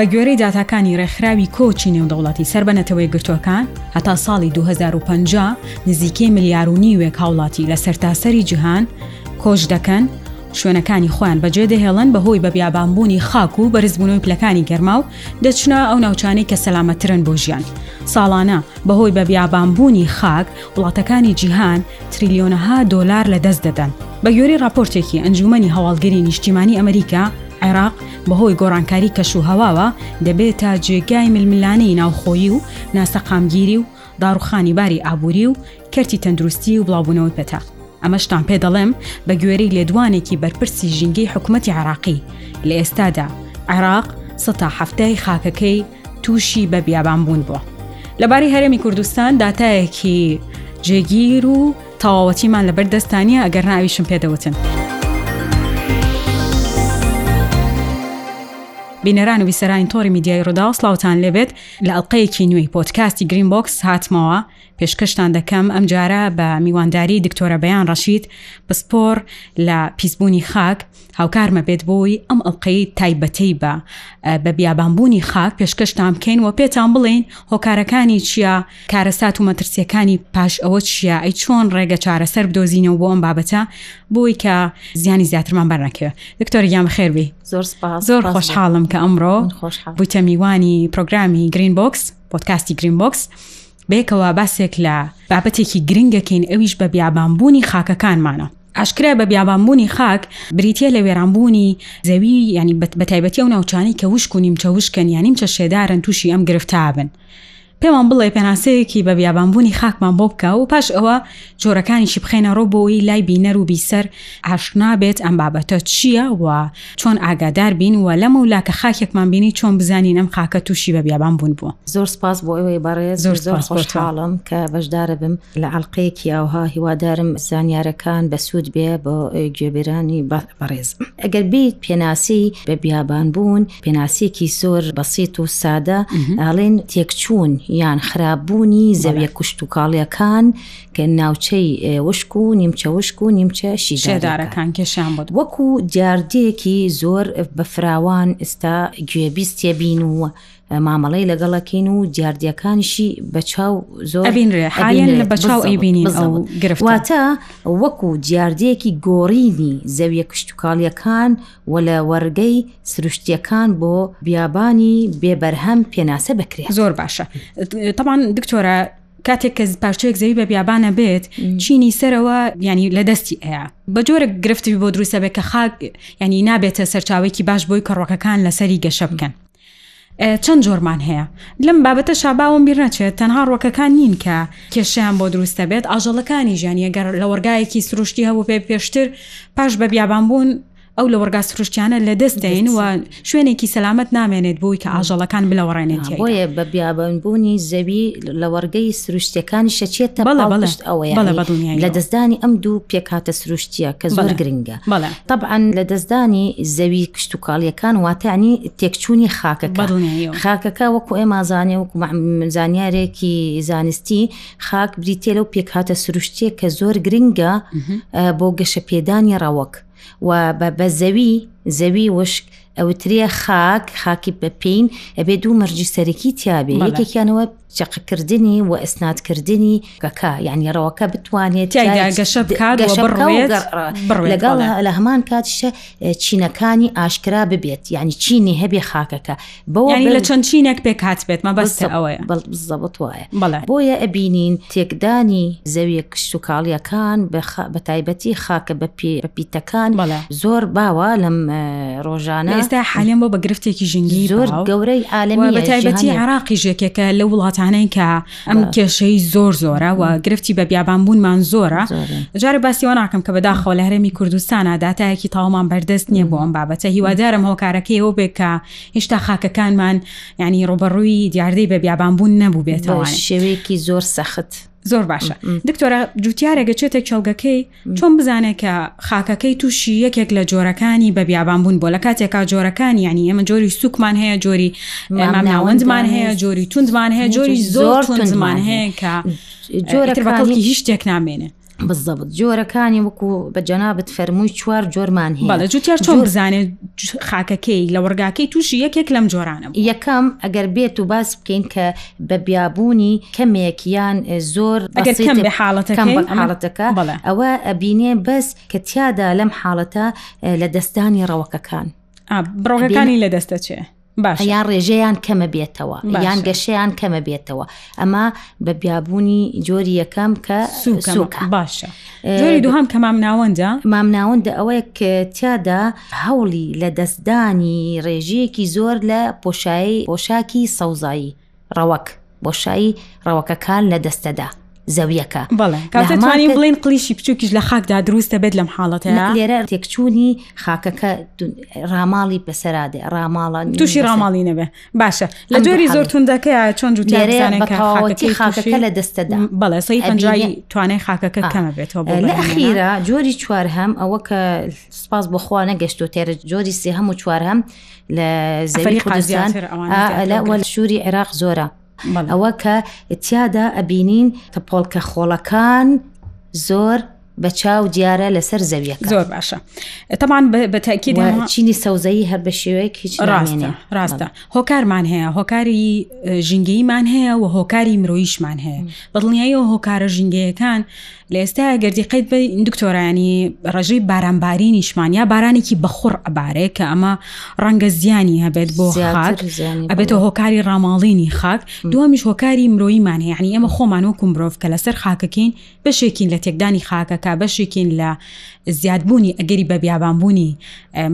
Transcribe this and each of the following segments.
بەگوێرەی داتاکانی ڕێکخراوی کۆچی نێودەوڵەتی سەر بە نەتەوەیەکگرتووەکان هەتا ساڵی 2050 نزیکەی ملیارونی وێک هاوڵاتی لە سەرتاسەری جیهان کۆچ دەکەن شوێنەکانی خۆیان بەجێ دەهێڵن بەهۆی بەبیابانبوونی خاک و بەرزبوونەوەی پلەکانی گەرما و دەچنە ئەو ناوچانەی کە سەلامەتترن بۆ ژیان. ساڵانە بەهۆی بە بیابانبوونی خاک، وڵاتەکانی جیهان تریلیۆنەها دۆلار لەدەست دەدەن. بە گوێرەی ڕاپۆرتێکی ئەنجوومەنی هەواڵگری نیشتیمانی ئەمریکا، عێراق بەهۆی گۆڕانکاری کەشوهەواوە دەبێتە جێگای ململانێی ناوخۆیی و ناسەقامگیری و داڕوخانی باری ئابووری و کەرتی تەندروستی و بڵاوبوونەوەی پەتا، ئەمەشتان پێ دەڵێم بە گوێرەی لێدوانێکی بەرپرسی ژینگەی حکومەتی عێراقی، لە ئێستادا عێراق سەد تا حەفتا ی خاکەکەی تووشی بە بیابانبوون بووە. لەبارەی هەرێمی کوردستان داتایەکی جێگیر و تەواوەتیمان لەبەر دەستدا نییە، ئەگەرنا ئەویشم پێ دەوتن. بینەران و بیسەرانی تۆڕی میدیایی رووداو سڵاوتان لێبێت، لە ئەڵقەیەکی نوێی پۆدکاستی گرین بۆکس هاتمەوە پێشکەشتان دەکەم ئەم جارە بە میوانداری دکتۆرە بەیان ڕەشید پسپۆر لە پیسبوونی خاک هاوکارمە بێت بۆی ئەم ئەڵلقەی تایبەتەی بە بە بیابانبوونی خاک پێشکەشتان بکەین و پێتان بڵین هۆکارەکانی چییە کارەسات و مەترسیەکانی پاش ئەوە چییە ئەی چۆن ڕێگە چارەسەر بدۆزینەوە بۆ ئەم بابەتە بۆی کە زیانی زیاترمان بەرنەکەوێت دکتۆری یان خێربی زۆر سپاس زۆر خۆشحاڵم کە ئەمڕۆ بوویتە میوانی پرۆگرامی گرین بۆکس پۆتکاستی گرین بۆکس بێکەوە باسێک لە بابەتێکی گرنگەکەین ئەویش بە بیابانبوونی خاکەکانمانە ئاشکرای بە بیابانبوونی خاک بریتە لە وێرانبوونی زەوی ینی بە تایبەتی و ناوچانی کە وشک و نیمچە وشکن یا نیمچە شێدارن تووشی ئەم گرفتابن پێمان بڵێ پێناسەیەکی بە بیابانبوونی خاکمان بۆ بکە و پاش ئەوە جۆرەکانیشی بخەینە ڕۆ بۆی لای بینەر و بیسەر ئاشنا بێت ئەم بابەتە چییە و چۆن ئاگادار بین و لەمە و لاکە خاکێکمان بینی چۆن بزانین ئەم خاکە تووشی بە بیابان بوون بووە زۆر سپاس بۆ ئەوەی بەڕێز زۆر زۆر خۆشحاڵم کە بەشدارە بم لە عڵلقەیەکی ئەوها هیوادارم زانیارەکان بەسوود بێ بۆ گوێبرانی بە بەڕێزم ئەگەر بیت پێناسی بە بیابان بوون پێناسیەکی زۆر بەسیت و سادە ئاڵێن تێکچوون یان خراپبوونی زەویە کوشت و کاڵیەکان کە ناوچەی وشک و نیمچە وشک و نیمچە شیشدارەکان کێشیان بۆ وەکو دیاردەیەکی زۆر بە فراوان ئستا گوێبیستە بین و مامەڵەی لەگەڵەکەین و دیاردیەکانیشی بە چاو زۆر گرفتواتە وەکو دیاردەیەکی گۆڕینی زەویە کشتتوکاڵیەکان و لە وەرگەی سروشتیەکان بۆ بیابانی بێبەرهەم پێناسە بکرێت زۆر باشە تەمان دکتۆرە کاتێک کە پارچەیەک زەوی بە بیابانە بێت چینی سەرەوە ینی لە دەستی ئەیە بە جۆرە گرفتی بۆ دروستە بێت کە خاک ینی نابێتە سەرچاوێکی باش بۆی کەڕۆکەکان لەسەری گەشە بکەن چەند جۆرمان هەیە لەم بابەتە شاباوم بیر نەچێت تەنها ڕۆکەکان نین کە کێشیان بۆ دروستە بێت ئاژەڵەکانی ژیانە گەر لە وەرگایەکی سروشتی هەبوو پێ پێشتر پاش بە بیابان بوون ئەو لە وەرگا سروشتیانە لە دەست دەین و شوێنێکی سەلامت نامێنێت بۆی کە ئاژەڵەکان بلەوەڕێنێت بۆیە بە بیابان بوونی زەوی لە وەرگەی سروشتەکانی شەچێت تەڵشت ئەوەیە لە دەستدانی ئەم دوو پێکاتە سروشتیە کە زۆر گرنگە تەبعەن لەدەستدانی زەوی کشتتوکاڵیەکان واتانی تێکچوونی خاکەکە خاکەکە وەکو ئێمازانێ وەکو زانیارێکی زانستی خاک بریتێ لەو پێکهاتە سروشتیە کە زۆر گرنگە بۆ گەشە پێدانی ڕەوەک و بە زەوی زەوی وشک ئەوترە خاک خاکی بەپین ئەبێ دوو مەرجی سەرەکی تیاابێ یەکێکیانەوە چەقکردنی و ئیسنادکردنی کەکە یعنی ڕەوەکە بتوانێت تیایدا گەشە بکات و گەشە بکا و بڕوێت گەڕ- بڕوێت، لەگەڵ بەڵێ. لە هەمان کاتشە چینەکانی ئاشکرا ببێت یعنی چینی هەبێ خاکەکە بەوە یانی بە- لە چەند چینێک پێک هاتبێت مەبەستە ئەوەیە بەڵ بزەبت وایە بەڵێ بۆیە ئەبینین تێکدانی زەویە کشتوکاڵیەکان بە خا- بە تایبەتی خاکە بە پێ بە پیتەکان بەڵێ زۆر باوە لەم ڕۆژانە ئێستا حالم بۆ بە گرفتێکی ژنگی زۆر گەورەی عالمی بە تایبەتی عراقی ژێکێکە لە وڵاتانەی کە ئەم کێشەی زۆر زۆرە و گرفتی بە بیابانبوونمان زۆرە جارە باسیەوە ناکەم کە بەداخۆ لە هەرێمی کوردستانە دااتایەکی تاومان بەردەست نییە بۆ ئەم بابەتە هیوادارم هۆکارەکەی ئەو بێ کە هێشتا خاکەکانمان ینی ڕوبەڕووی دیاردەی بە بیابانبوون نەبوو بێتەوە شێوەیەکی زۆر سەخت زۆر باشە دکتۆرە جوتیارێکە چێتە کێڵگەکەی چۆن بزانێت کە خاکەکەی تووشی یەکێک لە جۆرەکانی بە بیابان بوون بۆ لە کاتێکا جۆرەکان ینی ئێمە جۆری سوکمان هەیە جۆری مامناوەندمان هەیە جۆری توندمان هەیە جۆری زۆر توندمان هەیە کە جۆرەکە بەکەڵکی هیچ تێک نامێنێ بزەبت جۆرەکانی وەکو بە جەنابەت فەرمووی چوار جۆرمان هەیە بەڵە جوتیار چۆن بزانێت خاکەکەی لە وەرگاکەی تووشی یەکێک لەم جۆرانە یەکەم ئەگەر بێت و باس بکەین کە بە بیابوونی کەمێک یان زۆر حاڵەتەکە ئەوە ئەبینێ بەس کە تیادا لەم حاڵەتە لە دەستانی ڕەوەکەکان بڕۆکەکانی لە دەستە چێ. یان ڕێژەیان کەمە بێتەوە یان گەشەیان کەمە بێتەوە ئەمە بە بیابوونی جۆری یەکەم کە سوکە باشە. جۆری دوهام کە مامناوەندە مامناوەندە ئەوەیە کە تیادا هەوڵی لە دەستدانی ڕێژەیەکی زۆر لە پۆشایی پۆشاکی سەوزایی ڕەوەک بۆشایی ڕەوەکەکان لە دەستەدا زەویەکە بەڵێمانین بڵین قلیشی بچووکیش لە خاکدا دروستە بێت لەم حاڵەتە لێرە تێکچوونی خاکەکە ڕاماڵی بەسەرادێ ڕاماڵان تووشی ڕاماڵی نەبێ باشە لە جۆری زۆر توندەکەیە چۆن جوتیارەکەی خاکەکە لە دەستەدا بەڵێ سەی پنجایی توانای خاکەکە کەمە بێتەوە لە خیرە جۆری چوار هەم ئەوە کە سپاس بەخوا نەگەشت و تێرە جۆری سێ هەم و چوار هەم لە زەری قازیان لە وەل شووری عێراق زۆرە ئەوە کە تیادا ئەبینین تەپۆڵکە خۆڵەکان زۆر بە چاو دیارە لەسەر زەویەکە زۆر باشە تەمان بە تاکیید چینی سەوزایی هەر بە شێوەیەک هیچ ڕاستە ڕاستە هۆکارمان هەیە هۆکاری ژینگەیمان هەیە و هۆکاری مرۆیشمان هەیە بەڵنیایی و هۆکارە ژینگەیەکان لە ئێستا گردی قەیت بە دکتۆرانی ڕژەی بارانباری نیشمان یا بارانێکی بەخڕ ئەبارێ کە ئەمە ڕەنگە زیانی هەبێت بۆ خاک ئەبێتە هۆکاری ڕاماڵینی خاک دومیش هۆکاری مرۆیمان هەیە عنی ئەمە خۆمان وەکو مرۆڤ کە لەسەر خاکەکەین بەشێکین لە تێکدانی خاکەکە، بەشێکین لە زیادبوونی ئەگەری بە بیابانبوونی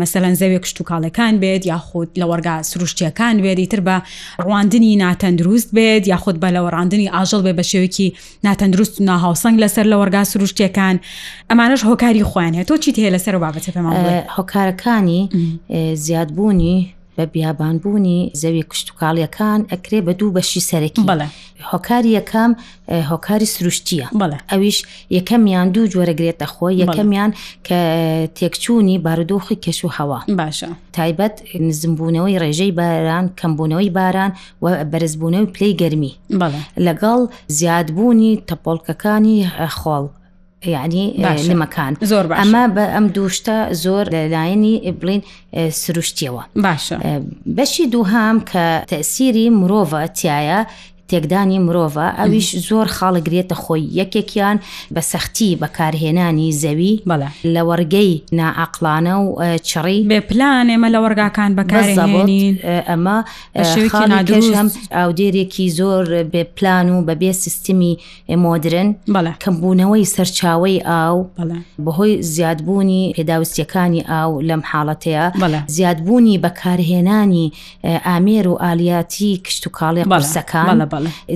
مەسەلەن زەوێ کشتتوکاڵەکان بێت یاخود لە وەرگا سروشتیەکان بێت ئیتر بە ڕواندنی ناتەندروست بێت یاخود بە لە وەڕاندنی ئاژەڵ بێ بە شێوەیەکی ناتەندروست و ناهاوسەنگ لەسەر لە وەرگا سروشتیەکان ئەمانش هۆکاری خۆیان هەیە تۆ چیت هەیە لەسەر بابەتە پێمان هۆکارەکانی زیادبوونی بە بیابانبوونی زەوی کشتتوکاڵیەکان ئەکرێ بە دوو بەشی سەرەکی بڵێ هۆکاری یەکەم هۆکاری سروشتیە بڵێ ئەویش یەکەمیان دوو جۆرە گرێتە خۆ یەکەمیان کە تێکچوونی بارودۆخی کەش و هەوا باشە تایبەت نزمبوونەوەی ڕێژەی باران کەمبوونەوەی باران و بەرزبوونەوەی پلەی گەرمی لەگەڵ زیادبوونی تەپۆڵکەکانی خۆڵ یعنی لەمەکان زۆر ئەمە بە ئەم دووشتە زۆر لەلایەنی بڵین سروشتیەوە باشە بەشی دووهام کە تەسیری مرۆڤە تایە تێکدانی مرۆڤە ئەویش زۆر خاڵگرێتە خۆی یەکێکیان بە سەختی بەکارهێنانی زەوی بەڵە لە وەرگەی ناعقلانە و چڕی بێ پلان ئێمە لە وەرگاکان بەکارێنین ئەمە ئەم ئاودێرێکی زۆر بێ پلان و بەبێ سیستمی مۆدرن کەمبوونەوەی سەرچاوی ئاو بەهۆی زیادبوونی پێداویستیەکانی ئاو لەم حاڵەتەیە زیادبوونی بەکارهێنانی ئامێر و ئالیاتی کشت و کاڵێ قسەکان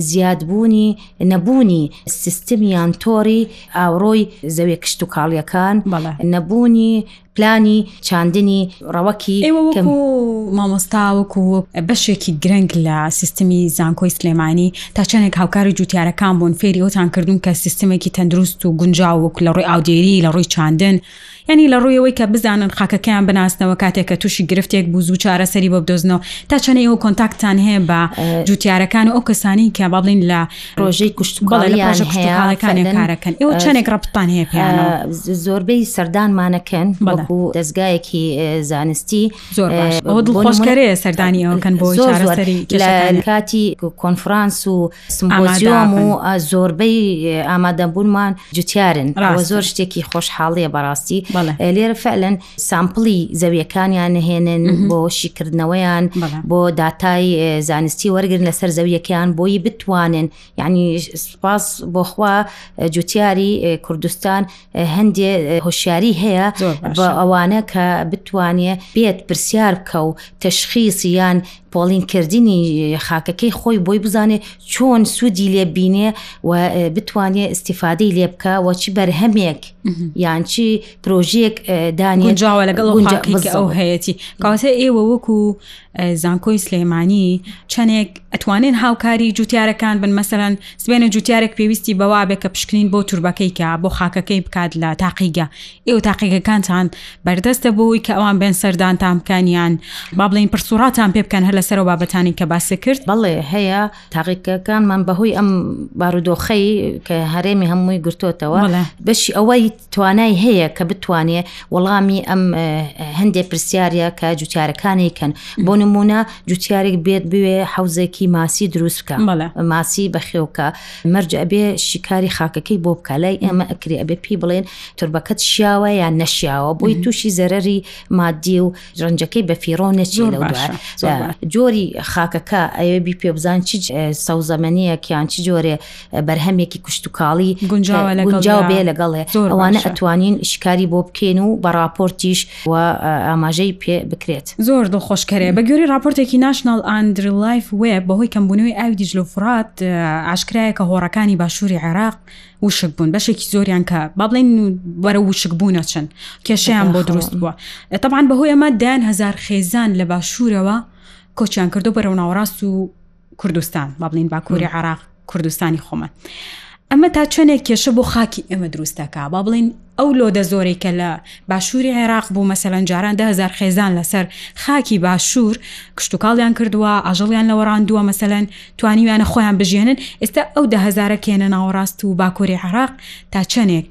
زیادبوونی نەبوونی سیستمیان تۆری ئاوڕۆی زەوێ کشت و کاڵیەکان نەبوونی پلانی چاندنی ڕەوەکی ئێوە وەکو مامۆستا وەکو بەشێکی گرنگ لە سیستمی زانکۆی سلێمانی تا چەندێک هاوکاری جوتیارەکان بوون فێری ئەوتان کردوون کە سیستمێکی تەندروست و گونجاو وەک لە ڕووی ئاودێری لە ڕووی چاندن ینی لە ڕوویەوەی کە بزانن خاکەکەیان بناسنەوە کاتێک کە تووشی گرفتێک بوو زوو چارەسەری بۆ بدۆزنەوە تا چەنە ئەو کۆنتاکتان هەیە بە جوتیارەکان و ئەو کەسانی کە بابلین لە پرۆژەی کوشتکڵیان هەیەکانەکانەکان ئێوە چەندێک ڕپتان هەیە پیانەوە زۆربەی سەردانمانەکەن بەڵکو دەستگایەکی زانستی زۆر ئەوە دڵخۆشکەرەیە سەردانی ئەوکەن بۆ زۆری کاتی کۆنفرانس و سمۆزیۆم و زۆربەی ئامادەبوونمان جوتیارن زۆر شتێکی خۆشحاڵیە بەڕاستی لێرە فعلەن سامپڵی زەویەکانیان نهێنن بۆ شیکردنەوەیان بۆ داتای زانستی وەرگن لەسەر زەویەکەیان بۆی بتوانن یعنی سپاس بۆخوا جوتیاری کوردستان هەندێ هۆشیاری هەیە بە ئەوانە کە بتوانێ بێت پرسیار بکە و تەشخیصی یان پۆڵینکردنی خاکەکەی خۆی بۆی بزانێ چۆن سوودی لێ بینێ و بتوانێ استیفادەی لێ بکە وە چ بەرهەمێک یان چی پرۆژیەک دانی جاوە لەگەڵ ئەو هەیەی کاتە ئێوە وەکو زانکۆی سلێمانی چەندێک ئەتوانێن هاوکاری جوتیارەکان بن مەسەرەن سبێنە جوتیارێک پێویستی بەوابێ کە پشکنین بۆ توربەکەیکە بۆ خاکەکەی بکات لە تاقیگە ئێوە تاقیگەکانتان بەردەستە بۆی کە ئەوان بێن سەردانتان بکانیان با بڵین پرسوڕاتان پێ بکەن هەر لەسەر بابەتانی کە باسی کرد بەڵێ هەیە تاقیکەکانمان بەهۆی ئەم بارودۆخەی کە هەرێمی هەمووی گرتوتەوە بەشی ئەوەی توانای هەیە کە بتوانێ وەڵامی ئەم هەندێک پرسیارە کە جوتیارەکانی کەن بۆ نمونە جوتیارێک بێت بوێ حوزێکی ماسی دروست بکە ماسی بەخێوکە مەرج ئەبێ شیکاری خاکەکەی بۆ بکە لای ئێمە ئەکری ئەبێ پێی بڵێن تربەکەت شیاوە یان نەشیاوە بۆی تووشی زەرری مادی و ڕەنجەکەی بە فیڕۆ نەچێ لەو جۆری خاکەکە ئەوێ بی پێبزان چ سەوزەمەنیەکیان چ جۆرێ بەرهەمێکی کوشتتوکاڵی گونجاو بێ لەگەڵێ ئەوانە ئەتوانین شکاری بۆ بکەین و بە راپۆرتیش و ئاماژەی پێ بکرێت زۆر دڵخۆشکەرێ بە گوێری راپۆرتێکی ناشنال ئاندر لایف وێ بەهۆی کەمبوونەوەی ئاوی دیجلو فرات ئاشکرایە کە هۆڕەکانی باشووری عێراق وشک بوون بەشێکی زۆریان کە با بڵێن وەرە وشک بوونە چن کێشیان بۆ دروست بووە تەبان بەهۆی ئەمە دایان هزار خێزان لە باشوورەوە کۆچیان کردو بەرەو ناوەڕاست و کوردستان با بڵین باکووری عراق کوردستانی خۆمان ئەمە تا چۆنێک کێشە بۆ خاکی ئێمە دروستەکە با بڵین ئەو لۆدە زۆرەی کە لە باشووری عێراق بوو مەسەلەن جاران دهزار خێزان لەسەر خاکی باشوور کشتتوکاڵیان کردووە ئاژەڵیان لە وەڕاندووە مەسەلەن توانیویانە خۆیان بژێنن ئێستا ئەو دهزارە کێنە ناوەڕاست و باکۆری عراق تا چەنێک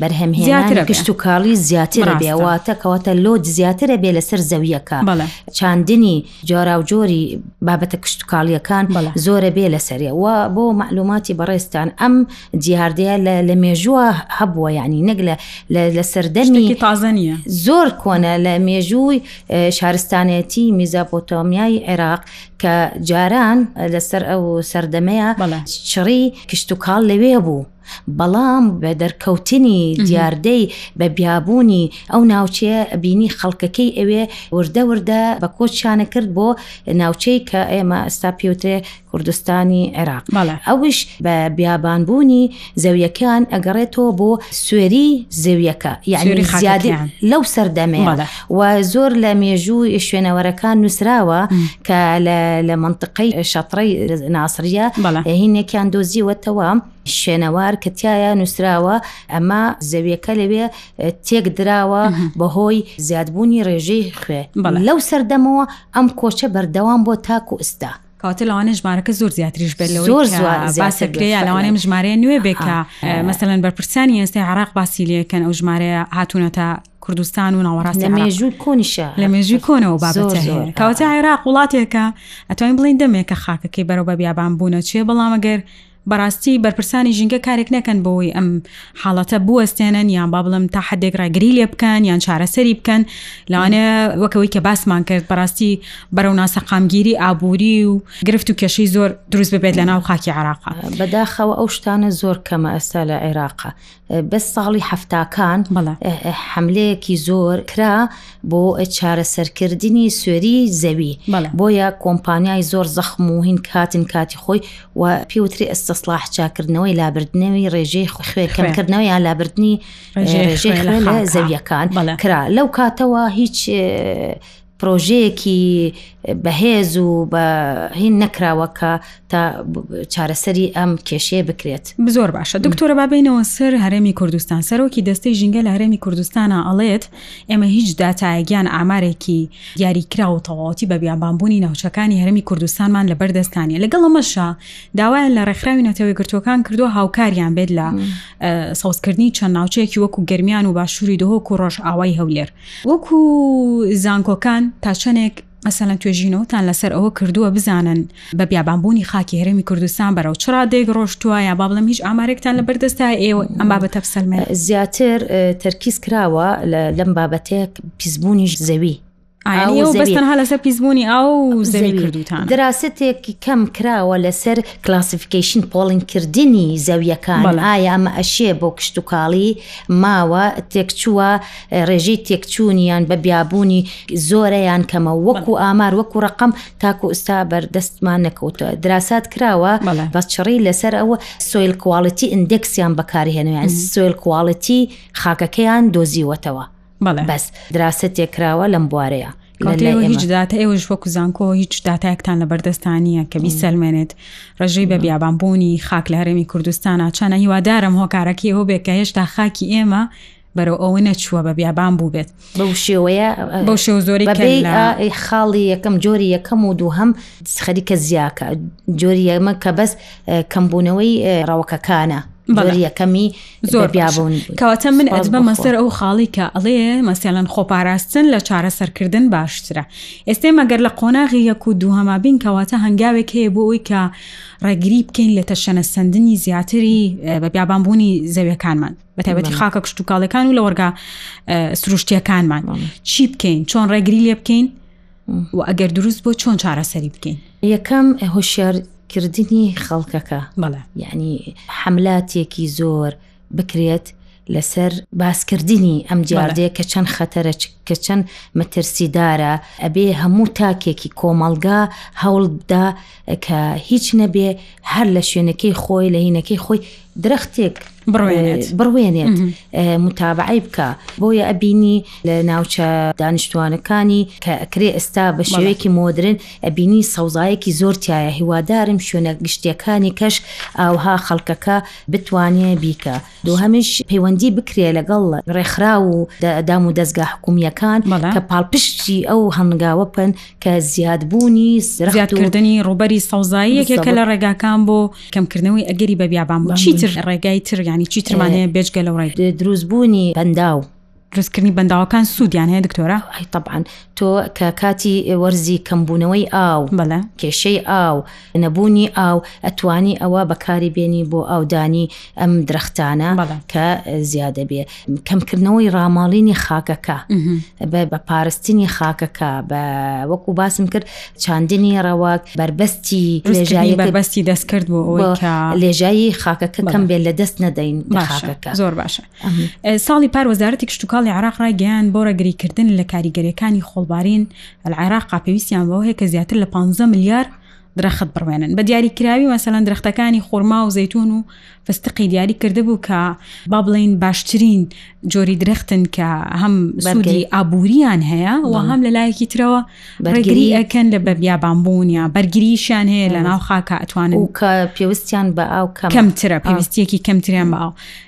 بەرهەمهێنانی کشتوکاڵی زیاترەبێ واتە کەواتە لۆت زیاترەبێ لەسەر زەویەکە چاندنی جۆراوجۆری بابەتە کشتتوکاڵیەکان زۆرە بێ لەسەرێ و بۆ معلوماتی بەڕێستان ئەم دیاردەیە لە مێژووە هەبووە ینی نەک لە سەردەمی تازە نیە زۆر کۆنە لە مێژووی شارستانەتی میزاپۆتۆمیای عێراق کە جاران لەسەر ئەو سەردەمەیە چڕی کشتتوکاڵ لەوێ بوو بەڵام بە دەرکەوتنی دیاردەی بە بیابوونی ئەو ناوچەیە بینی خەڵکەکەی ئەوێ وردە وردە بە کۆچیانە کرد بۆ ناوچەی کە ئێمە ئەستا پێوتێ کوردستانی عێراق ئەوش بە بیابانبوونی زەویەکان ئەگەڕێتەوە بۆ سوێری زەویەکە یعنی زیادی لەو سەردەمێ و زۆر لە مێژوو شوێنەوەرەکان نووسراوە کە لە منتقەی شەتڕی ناسریە هینێکیان دۆزیوەتەوە شوێنەوار کە تایە نووسراوە ئەمە زەویەکە لەوێ تێک دراوە بەهۆی زیادبوونی ڕێژەی خوێ لەو سەردەمەوە ئەم کۆچە بەردەوام بۆ تاکو ئستا. کاتە لەوانە ژمارەکە زۆر زیاتریش بێت لە زۆر باسەکرێە لەوانێ ژمارەیە نوێ بێکە مەسەن بەرپرسانی ئێستی عراق باسی لەکەن ئەو ژمارەیە هاتوونەتە کوردستان و ناوەڕاستی مێژوو کۆنیشە لە مێژوی کۆنەوە بابەتە هەیە کەواتە عێراق وڵاتێکە ئەتوانین بڵین دەمێکە خاکەکەی بەرەو بە بیابان بوونە چێ بەڵامەگەر بەڕاستی بەرپرسانی ژینگە کارێک نەکەن بۆی ئەم حاڵەتە بوەستێنن یان با بڵم تا حدێک ڕێگری لێ بکەن یان چارەسەری بکەن لەوانێ وەکەوەی کە باسمان کرد بەڕاستی بەرەو ناسەقامگیری ئابووری و گرفت و کێشەی زۆر دروست ببێت لە ناو خاکی عراق بەداخەوە ئەو شتانە زۆر کەمە ئەستا لە عێراق بە ساڵی هەفتاکان حملەیەکی زۆر کرا بۆ چارەسەرکردنی سوێری زەوی بۆیە کۆمپانیای زۆر زەخم و هین کاتن کاتی خۆی و پێوتری ئەستەسلاح چاکردنەوەی لابردنەوەی ڕێژەی خوێ کەمکردنەوەی یا لابردنی ڕێژەی زەویەکان کرا لەو کاتەوە هیچ پرۆژەیەکی بەهێز و بە هین نەکراوە کە تا چارەسەری ئەم کێشەیە بکرێت زۆر باشە دکتۆرە بابینەوە سەر هەرێمی کوردستان سەرۆکی دەستەی ژینگە لە هەرێمی کوردستانە ئەڵێت ئێمە هیچ داتایەکیان ئامارێکی دیاریکرا و تەواوەتی بە بیابانبوونی ناوچەکانی هەرمی کوردستانمان لە بەردەستانە لەگەڵ ئەمەشە داوایان لە ڕێکخراوی نەتەوەی گرتوەکان کردو هاوکاریان بێت لە سەوزکردنی چەند ناوچەیەکی وەکو گەرمیان و باشووری دهۆک و ڕۆژ ئاوای هەولێر وەکو زانکۆکان تا چەندێک مەسەلەن توێژینەوەتان لەسەر ئەوە کردووە بزانن بە بیابانبوونی خاکی هەرێمی کوردستان بەرەو چڕا دێک ڕۆشتووە یا با بڵم هیچ ئامارێکتان لە بەردەستا ئێوە ئەم بابەتە بسەلمێ زیاتر تەرکیز کراوە لەم بابەتێک پیسبوونیش زەوی بەستەنها لەسەر پیسبوونی ئەو زەوی کردوتان دراستێکی کەم کراوە لەسەر کلاسیفیکیشن پۆڵین کردنی زەویەکان ئایا ئەمە ئەشێ بۆ کشتتوکاڵی ماوە تێکچووە ڕێژەی تێکچوونی یان بە بیابوونی زۆرە یان کەمە وەکو ئامار وەکو ڕقم تاکو ئستا بەردەستمان نەکەوتە دراسات کراوە بەس چڕی لەسەر ئەوە سویل کوواڵەتی ئندێکسیان بەکارهێنویان سویل کوواڵەتی خاکەکەیان دۆزیوەتەوە بەس دراست تێکراوە لەم بوارەیە هیچ داات ئێوەش وەکو زانکۆ هیچ دااتایەکتان لە بەردەستانیە کە بیسەلمێنێت ڕژەی بە بیابانبوونی خاک لە هەرێمی کوردستانە چەنە هیوادارم هۆکارەکەی ئەوە بێت کە هێشتا خاکی ئێمە بەرەو ئەوە نەچووە بە بیابان بوو بێت بەو شێوەیە بەو شێو زۆری خاڵی یەکەم جۆری یەکەم و دوو هەم خەریکە زیاکە جۆری یەمە کە بەس کەمبوونەوەی ڕەوەکەکانە بەڵی یەکەمی زۆر بیابوون کەواتە من ئەز بە مەسەر ئەو خاڵی کە ئەڵێ مەسیالان خۆپاراستن لە چارەسەرکردن باشترە ئێستێ مەگەر لە قۆناغی یەک و دووهەما بین کەواتە هەنگاوێک هەیە بۆ ئەوی کە ڕێگری بکەین لە تەشەنە سندنی زیاتری بە بیابانبوونی زەویەکانمان بە تایبەتی خاکە کشتتوکاڵەکان و لەوەرگا سروشتیەکانمان چی بکەین چۆن ڕێگری لێ بکەین و ئەگەر دروست بۆ چۆن چارەسەری بکەین یەکەم هۆشیار کردنی خەڵکەکە بەڵێ یعنی حملاتێکی زۆر بکرێت لەسەر باسکردنی ئەم دیاردەیە کە چەند خەتەرە کە چەند مەترسیدارە ئەبێ هەموو تاکێکی کۆمەلگا هەوڵدا کە هیچ نەبێ هەر لە شوێنەکەی خۆی لە هینەکەی خۆی درەختێک بڕوێنێت متابعی بکە بۆیە ئەبینی لە ناوچە دانیشتوانەکانی کە ئەکرێ ئێستا بە شێوەیەکی مۆدرن ئەبینی سەوزایەکی زۆر تایە هیوادارم شوێنە گشتیەکانی کەش ئاوها خەڵکەکە بتوانێ بیکە دو هەمیش پەیوەندی بکرێ لەگەڵ ڕێکخرا و دام و دەستگا حکومیەکان کە پاڵپشتی ئەو هەنگاوە بکەن کە زیادبوونی زیادکردنی ڕوبەری سەوزایی یەکێکە لە ڕێگاکان بۆ کەمکردنەوەی ئەگەری بە بیابان بۆ چیتر ڕێگای تر ینی چیترمانەیە بێجگە لە ڕێ دروستبوونی بەندا و دروستکردنی بەنداوەکان سوودیان هەیە دکتۆرە ئەی طبعاان تۆ کە کاتی وەرزی کەمبوونەوەی ئاو بەە کێشەی ئاو نەبوونی ئاو ئەتوانی ئەوە بەکاری بێنی بۆ ئاودانی ئەم درەختانە کە زیادە بێ کەمکردنەوەی ڕاماڵینی خاکەکە بە پارستنی خاکەکە بە وەکو باسم کرد چاندنی ڕەوەک بەربەستی لێژایی بەربەستی دەستکرد بۆ لێژایی خاکەکە کەم بێت لە دەست نەدەین خاکەکە زۆر باشە ساڵی پار وەزارەتی کشتتوکاڵی عراق ڕایگەیان بۆ ڕێگریکردن لە کاریگەریەکانی خۆڵبارین العراق قاپێویستیان بەوە هەیە کە زیاتر لە 15 ملیار درەخت بڕوێنن بە دیاریکراوی مەسەلەن درختەکانی خورما و زەتون و فستقی دیاری کردبوو کە با بڵین باشترین جۆری درختن کە هەم سوودی ئابووریان هەیە و هەم لە لایەکی ترەوە بەرگری ئەکەن لە بەبیابانبوون یا بەرگریشیان هەیە لە ناو خاکە ئەتوانن و کە پێویستیان بە ئاو کەمترە پێویستیەکی کەمتریان بە ئاو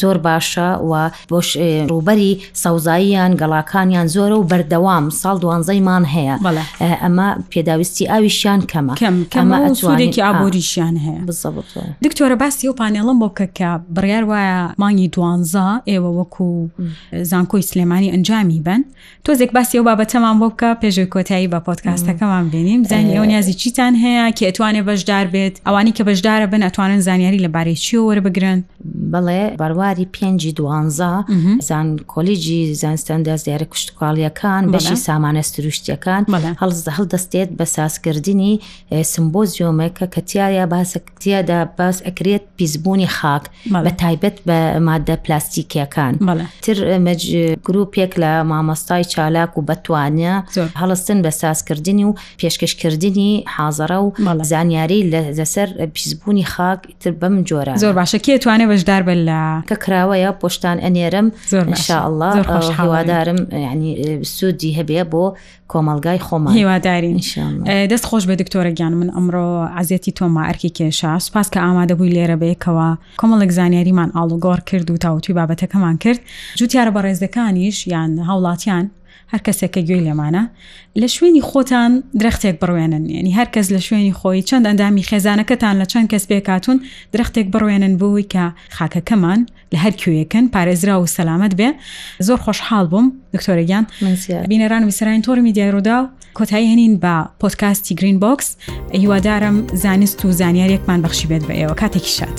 زۆر باشە و بۆش ڕووبەری سەوزاییان گەڵاکانیان زۆرە و بەردەوام ساڵ دوانزەیمان هەیە ئەمە پێداویستی ئاویشیان کەمە کەم کەمە ئەسوانێکی ئابووریشیان هەیە دکتۆرە باسی و پانێڵم بۆ کە کە بڕیار وایە مانگی دوانزە ئێوە وەکو زانکۆی سلێمانی ئەنجامی بن تۆزێک باسی ئەو بابەتەمان بۆ بکە پێشوی کۆتایی بە پۆتکاستەکەمان بینیم زانی ئەو نیازی چیتان هەیە کە ئەتوانێ بەشدار بێت ئەوانی کە بەشدارە بن ئەتوانن زانیاری لە بارەی چی وەربگرن بڵێ بەرواری پێنجی دوانزە زان کۆلیجی زانستان دەست دیارە کوشتکاڵیەکان بەشی سامانە سروشتیەکان هەڵزدە هەڵدەستێت بە سازکردنی سمبۆزیۆمێکە کە تایە باسەکتیادا باس ئەکرێت پیسبوونی خاک بە تایبەت بە مادە پلاستیکیەکان تر گروپێک لە مامۆستای چالاک و بەتوانە هەڵستن بە سازکردنی و پێشکەشکردنی حاضرە و زانیاری لەسەر پیسبوونی خاک تر بەم جۆرە زۆر باشە کێ توانێ بەشدار بە لە کە کراوەیە پۆشتان ئەنێرم زۆر شاءله هەوادارم ینی سوودی هەبێ بۆ کۆمەلگای خۆمان هیوادارین دەست خۆش بێ دکتۆرە گیان من ئەمڕۆ عزیەتی تۆما ئەرکی کێشا سپاس کە ئامادە بووی لێرە بەیەکەوە کۆمەڵێک زانیاریمان ئاڵوگۆڕ کرد و تاوتوی بابەتەکەمان کرد جوتیارە بەڕێزەکانیش یان هاوڵاتیان هەر کەسێک کە گوێی لێمانە لە شوێنی خۆتان درختێک بڕوێنن یعنی هەر کەس لە شوێنی خۆی چەند ئەندامی خێزانەکەتان لە چەند کەس پێکاتون درختێک بڕوێنن بووی کە خاکەکەمان لە هەر کوێیەکەن پارێزرا و سەلامت بێ زۆر خۆشحاڵ بووم دکتۆرەگیان بینەران ویسەرانی تۆری میدیای ڕوودا و کۆتایی هەنین بە پۆتکاستی گرین بۆکس هیوادارم زانست و زانیارێکمان بەخشی بێت بە ئێوە کاتێکی شات.